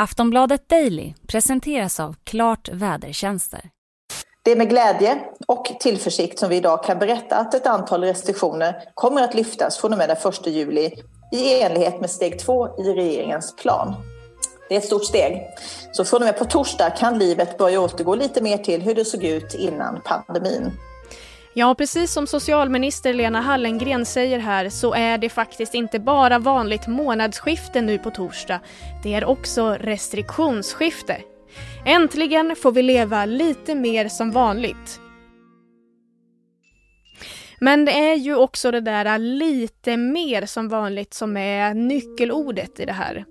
Aftonbladet Daily presenteras av Klart Vädertjänster. Det är med glädje och tillförsikt som vi idag kan berätta att ett antal restriktioner kommer att lyftas från och med den 1 juli i enlighet med steg 2 i regeringens plan. Det är ett stort steg. Så från och med på torsdag kan livet börja återgå lite mer till hur det såg ut innan pandemin. Ja, precis som socialminister Lena Hallengren säger här så är det faktiskt inte bara vanligt månadsskifte nu på torsdag. Det är också restriktionsskifte. Äntligen får vi leva lite mer som vanligt. Men det är ju också det där lite mer som vanligt som är nyckelordet i det här.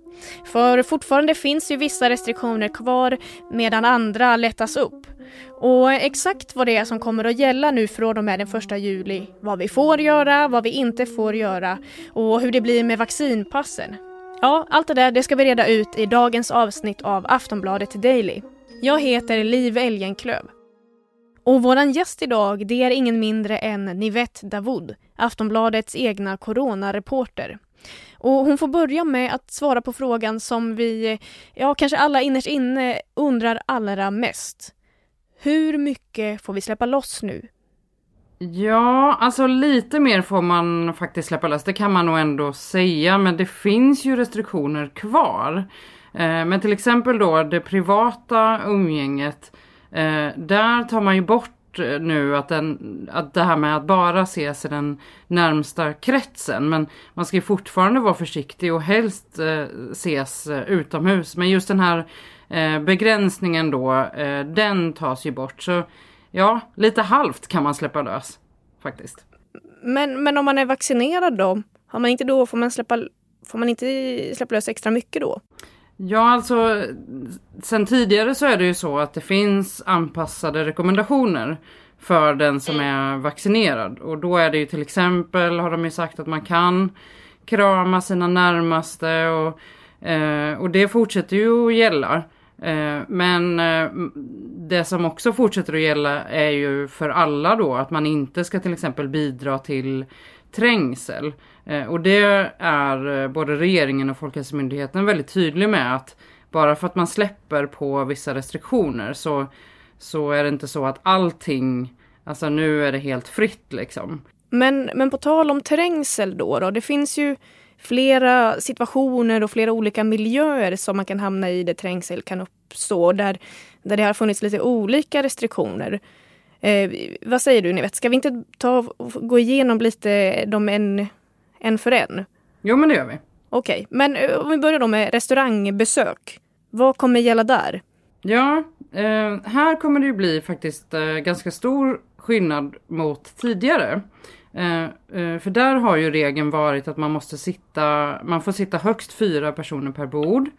För fortfarande finns ju vissa restriktioner kvar medan andra lättas upp. Och exakt vad det är som kommer att gälla nu från och med den första juli, vad vi får göra, vad vi inte får göra och hur det blir med vaccinpassen. Ja, allt det där det ska vi reda ut i dagens avsnitt av Aftonbladet Daily. Jag heter Liv Elgenklöv. Och våran gäst idag det är ingen mindre än Nivette Davoud, Aftonbladets egna coronareporter. Och hon får börja med att svara på frågan som vi, ja kanske alla innerst inne undrar allra mest. Hur mycket får vi släppa loss nu? Ja, alltså lite mer får man faktiskt släppa loss, det kan man nog ändå säga, men det finns ju restriktioner kvar. Eh, men till exempel då det privata umgänget, eh, där tar man ju bort Eh, nu att, den, att det här med att bara ses i den närmsta kretsen. Men man ska ju fortfarande vara försiktig och helst eh, ses eh, utomhus. Men just den här eh, begränsningen då, eh, den tas ju bort. Så ja, lite halvt kan man släppa lös faktiskt. Men, men om man är vaccinerad då? Har man inte då, får man släppa, får man inte släppa lös extra mycket då? Ja, alltså sen tidigare så är det ju så att det finns anpassade rekommendationer för den som är vaccinerad och då är det ju till exempel har de ju sagt att man kan krama sina närmaste och, eh, och det fortsätter ju att gälla. Eh, men eh, det som också fortsätter att gälla är ju för alla då att man inte ska till exempel bidra till trängsel. Eh, och det är eh, både regeringen och Folkhälsomyndigheten väldigt tydlig med att bara för att man släpper på vissa restriktioner så, så är det inte så att allting, alltså nu är det helt fritt liksom. Men, men på tal om trängsel då, då, det finns ju flera situationer och flera olika miljöer som man kan hamna i där trängsel kan uppstå, där, där det har funnits lite olika restriktioner. Eh, vad säger du Nivette, ska vi inte ta gå igenom lite de en, en för en? Jo men det gör vi. Okej, okay. men eh, om vi börjar då med restaurangbesök. Vad kommer gälla där? Ja, eh, här kommer det ju bli faktiskt eh, ganska stor skillnad mot tidigare. Eh, eh, för där har ju regeln varit att man måste sitta, man får sitta högst fyra personer per bord.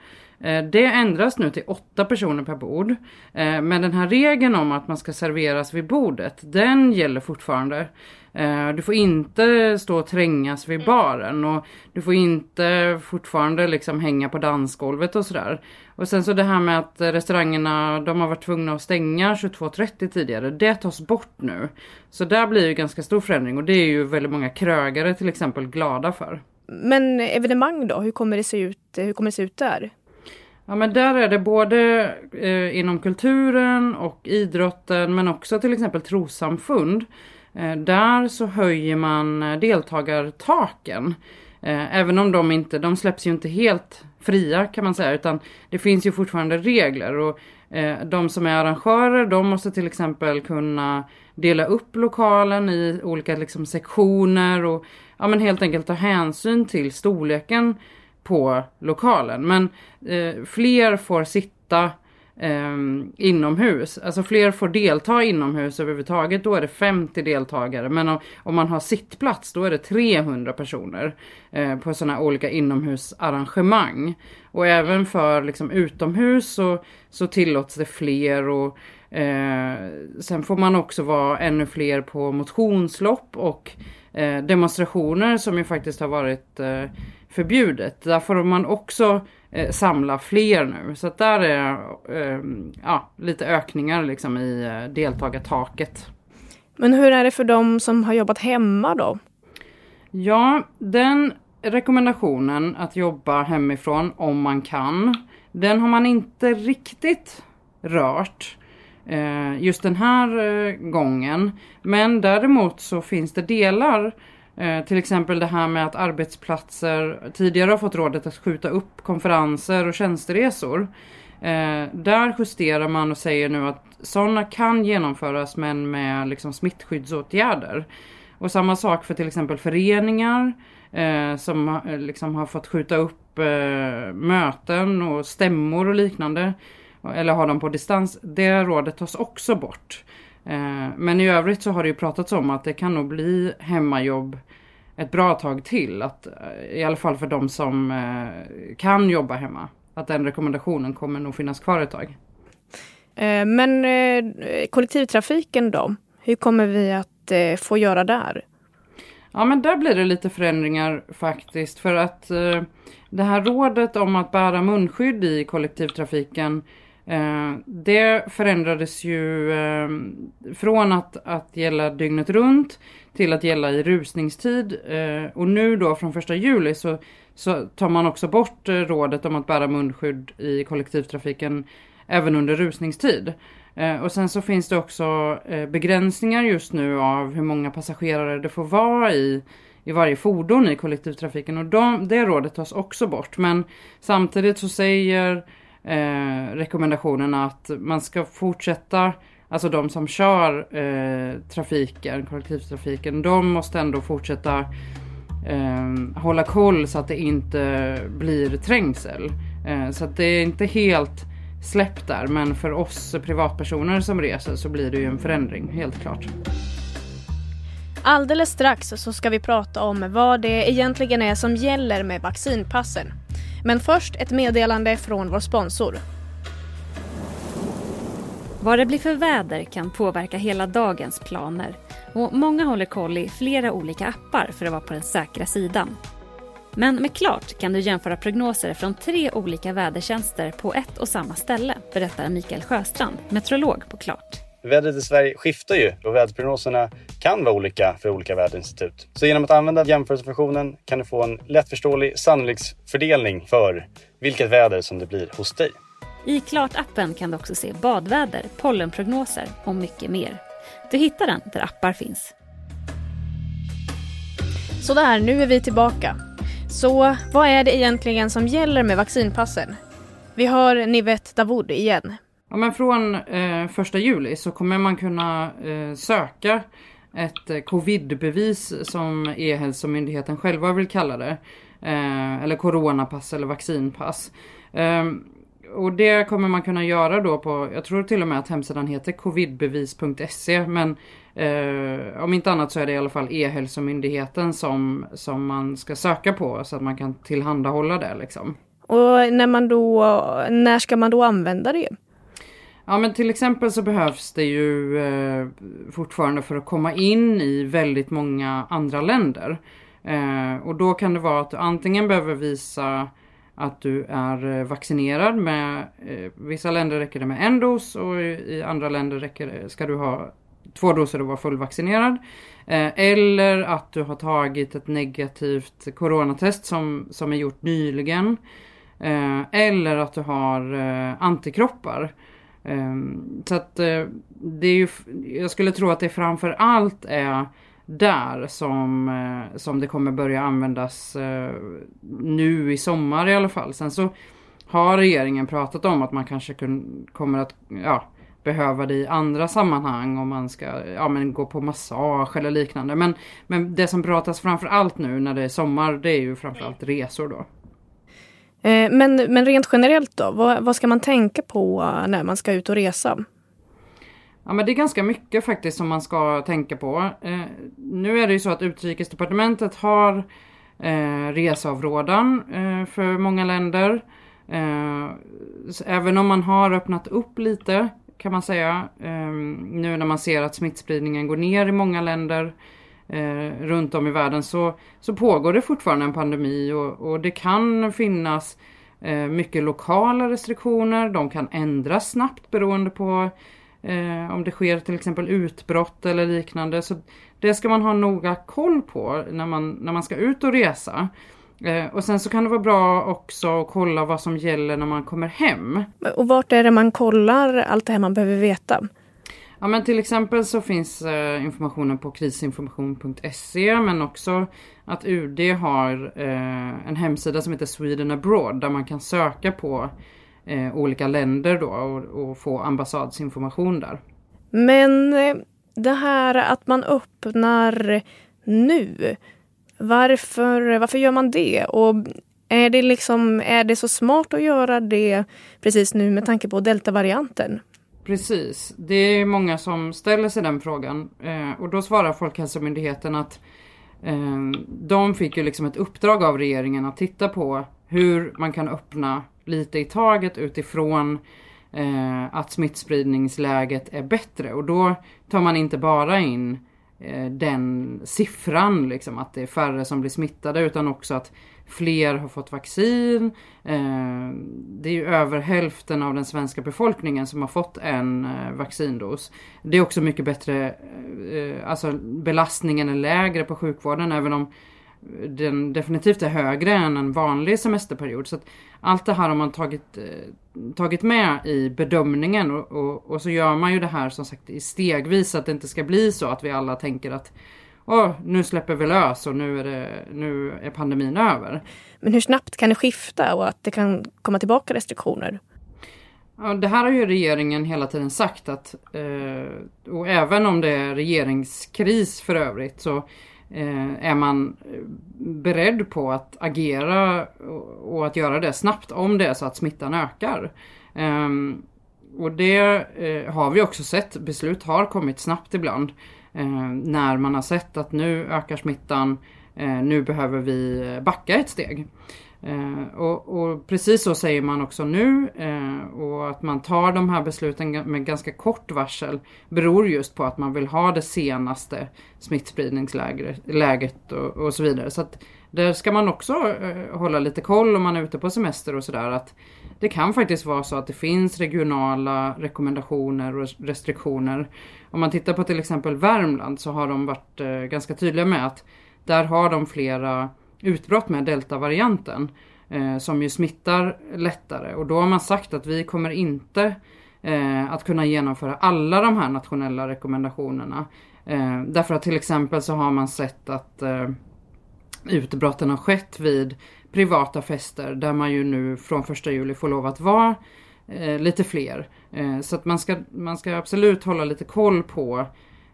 Eh, det ändras nu till åtta personer per bord. Eh, men den här regeln om att man ska serveras vid bordet, den gäller fortfarande. Eh, du får inte stå och trängas vid baren och du får inte fortfarande liksom hänga på dansgolvet och sådär. Och sen så det här med att restaurangerna, de har varit tvungna att stänga 22.30 tidigare, det tas bort nu. Så där blir ju ganska stor förändring och det är ju väldigt många krögare till exempel glada för. Men evenemang då, hur kommer det se ut, hur kommer det se ut där? Ja men där är det både eh, inom kulturen och idrotten men också till exempel trossamfund. Eh, där så höjer man eh, deltagartaken. Eh, även om de inte, de släpps ju inte helt fria kan man säga utan det finns ju fortfarande regler och eh, de som är arrangörer de måste till exempel kunna dela upp lokalen i olika liksom, sektioner och ja, men helt enkelt ta hänsyn till storleken på lokalen. Men eh, fler får sitta eh, inomhus. Alltså fler får delta inomhus överhuvudtaget. Då är det 50 deltagare. Men om, om man har sittplats då är det 300 personer eh, på sådana olika inomhusarrangemang. Och även för liksom, utomhus så, så tillåts det fler. och Eh, sen får man också vara ännu fler på motionslopp och eh, demonstrationer som ju faktiskt har varit eh, förbjudet. Där får man också eh, samla fler nu. Så att där är eh, ja, lite ökningar liksom i eh, deltagartaket. Men hur är det för de som har jobbat hemma då? Ja, den rekommendationen att jobba hemifrån om man kan den har man inte riktigt rört eh, just den här eh, gången. Men däremot så finns det delar Eh, till exempel det här med att arbetsplatser tidigare har fått rådet att skjuta upp konferenser och tjänsteresor. Eh, där justerar man och säger nu att sådana kan genomföras men med liksom smittskyddsåtgärder. Och samma sak för till exempel föreningar eh, som eh, liksom har fått skjuta upp eh, möten och stämmor och liknande. Eller har dem på distans. Det rådet tas också bort. Eh, men i övrigt så har det ju pratats om att det kan nog bli hemmajobb ett bra tag till. Att, eh, I alla fall för de som eh, kan jobba hemma. Att den rekommendationen kommer nog finnas kvar ett tag. Men kollektivtrafiken då? Hur kommer vi att få göra där? Ja men där blir det lite förändringar faktiskt för att det här rådet om att bära munskydd i kollektivtrafiken Eh, det förändrades ju eh, från att, att gälla dygnet runt till att gälla i rusningstid. Eh, och nu då från första juli så, så tar man också bort eh, rådet om att bära munskydd i kollektivtrafiken även under rusningstid. Eh, och sen så finns det också begränsningar just nu av hur många passagerare det får vara i, i varje fordon i kollektivtrafiken. Och de, det rådet tas också bort. Men samtidigt så säger eh, rekommendationerna att man ska fortsätta, alltså de som kör eh, trafiken, kollektivtrafiken, de måste ändå fortsätta eh, hålla koll så att det inte blir trängsel. Eh, så att det är inte helt släppt där, men för oss privatpersoner som reser så blir det ju en förändring, helt klart. Alldeles strax så ska vi prata om vad det egentligen är som gäller med vaccinpassen. Men först ett meddelande från vår sponsor. Vad det blir för väder kan påverka hela dagens planer och många håller koll i flera olika appar för att vara på den säkra sidan. Men med Klart kan du jämföra prognoser från tre olika vädertjänster på ett och samma ställe, berättar Mikael Sjöstrand, meteorolog på Klart. Vädret i Sverige skiftar ju och väderprognoserna kan vara olika för olika väderinstitut. Så genom att använda jämförelsefunktionen kan du få en lättförståelig sannolikhetsfördelning för vilket väder som det blir hos dig. I Klart-appen kan du också se badväder, pollenprognoser och mycket mer. Du hittar den där appar finns. Sådär, nu är vi tillbaka. Så vad är det egentligen som gäller med vaccinpassen? Vi har Nivet Davoud igen. Ja, men från eh, första juli så kommer man kunna eh, söka ett eh, covidbevis som E-hälsomyndigheten själva vill kalla det. Eh, eller coronapass eller vaccinpass. Eh, och det kommer man kunna göra då på, jag tror till och med att hemsidan heter covidbevis.se men eh, om inte annat så är det i alla fall E-hälsomyndigheten som, som man ska söka på så att man kan tillhandahålla det liksom. Och när man då, när ska man då använda det? Ja men till exempel så behövs det ju eh, fortfarande för att komma in i väldigt många andra länder. Eh, och då kan det vara att du antingen behöver visa att du är eh, vaccinerad med, eh, vissa länder räcker det med en dos och i andra länder räcker, eh, ska du ha två doser och vara fullvaccinerad. Eh, eller att du har tagit ett negativt coronatest som, som är gjort nyligen. Eller att du har antikroppar. Ehm, så att eh, det är ju, jag skulle tro att det framför allt är där som, eh, som det kommer börja användas eh, nu i sommar i alla fall. Sen så har regeringen pratat om att man kanske kommer att ja, behöva det i andra sammanhang om man ska ja, men gå på massage eller liknande. Men, men det som pratas framför allt nu när det är sommar det är ju framförallt resor då. Eh, men, men rent generellt då, vad, vad ska man tänka på när man ska ut och resa? Ja men det är ganska mycket faktiskt som man ska tänka på. Eh, nu är det ju så att Utrikesdepartementet har eh, reseavrådan eh, för många länder. Eh, även om man har öppnat upp lite kan man säga. Eh, nu när man ser att smittspridningen går ner i många länder eh, runt om i världen så, så pågår det fortfarande en pandemi och, och det kan finnas eh, mycket lokala restriktioner. De kan ändras snabbt beroende på eh, om det sker till exempel utbrott eller liknande. Så det ska man ha noga koll på när man, när man ska ut och resa. Eh, och sen så kan det vara bra också att kolla vad som gäller när man kommer hem. Och vart är det man kollar allt det här man behöver veta? Ja men till exempel så finns eh, informationen på krisinformation.se men också att UD har eh, en hemsida som heter Sweden Abroad där man kan söka på eh, olika länder då och, och, få ambassadsinformation där. Men eh, det här att man öppnar nu, varför, varför gör man det? Och är det, liksom, är det så smart att göra det precis nu med tanke på deltavarianten? Precis, det är många som ställer sig den frågan. Eh, och då svarar Folkhälsomyndigheten att eh, de fick ju liksom ett uppdrag av regeringen att titta på hur man kan öppna lite i taget utifrån eh, att smittspridningsläget är bättre. Och då tar man inte bara in eh, den siffran, liksom, att det är färre som blir smittade utan också att fler har fått vaccin. Eh, det är ju över hälften av den svenska befolkningen som har fått en eh, vaccindos. Det är också mycket bättre, eh, alltså belastningen är lägre på sjukvården även om den definitivt är högre än en vanlig semesterperiod. Så allt det här har man tagit, tagit med i bedömningen och, och, och, så gör man ju det här som sagt i stegvis så att det inte ska bli så att vi alla tänker att Åh, nu släpper vi lös och nu är, det, nu är pandemin över. Men hur snabbt kan det skifta och att det kan komma tillbaka restriktioner? Ja, det här har ju regeringen hela tiden sagt att, eh, och även om det är regeringskris för övrigt så eh, är man beredd på att agera och, och, att göra det snabbt om det är så att smittan ökar. Eh, och det eh, har vi också sett, beslut har kommit snabbt ibland. Eh, när man har sett att nu ökar smittan, eh, nu behöver vi backa ett steg. Eh, och, och, precis så säger man också nu eh, och att man tar de här besluten med ganska kort varsel beror just på att man vill ha det senaste smittspridningsläget och, och så vidare. Så att där ska man också eh, hålla lite koll om man är ute på semester och sådär att det kan faktiskt vara så att det finns regionala rekommendationer och restriktioner. Om man tittar på till exempel Värmland så har de varit eh, ganska tydliga med att där har de flera utbrott med deltavarianten eh, som ju smittar lättare och då har man sagt att vi kommer inte eh, att kunna genomföra alla de här nationella rekommendationerna. Eh, därför att till exempel så har man sett att eh, utbrotten har skett vid privata fester där man ju nu från första juli får lov att vara eh, lite fler. Eh, så att man ska, man ska absolut hålla lite koll på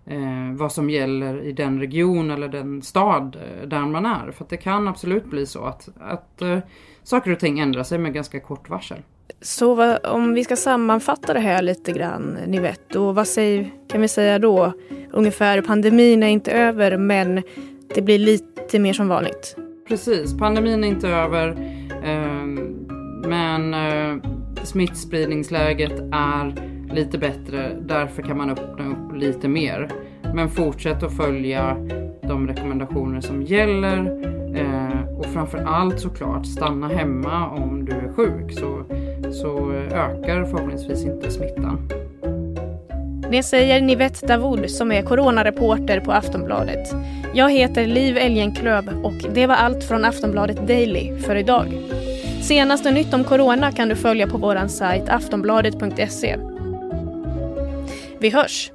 eh, vad som gäller i den region eller den stad eh, där man är. För det kan absolut bli så att, att eh, saker och ting ändrar sig med ganska kort varsel. Så vad, om vi ska sammanfatta det här lite grann, Nivette, och vad säger, kan vi säga då? Ungefär pandemin är inte över men det blir lite mer som vanligt. Precis, pandemin är inte över eh, men eh, smittspridningsläget är lite bättre. Därför kan man öppna upp lite mer. Men fortsätt att följa de rekommendationer som gäller eh, och framför allt såklart stanna hemma om du är sjuk så, så ökar förhoppningsvis inte smittan. Det säger Nivette Davoud som är coronareporter på Aftonbladet. Jag heter Liv Elgenklöv och det var allt från Aftonbladet Daily för idag. Senaste nytt om corona kan du följa på vår sajt aftonbladet.se. Vi hörs!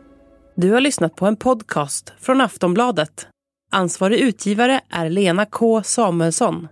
Du har lyssnat på en podcast från Aftonbladet. Ansvarig utgivare är Lena K Samuelsson.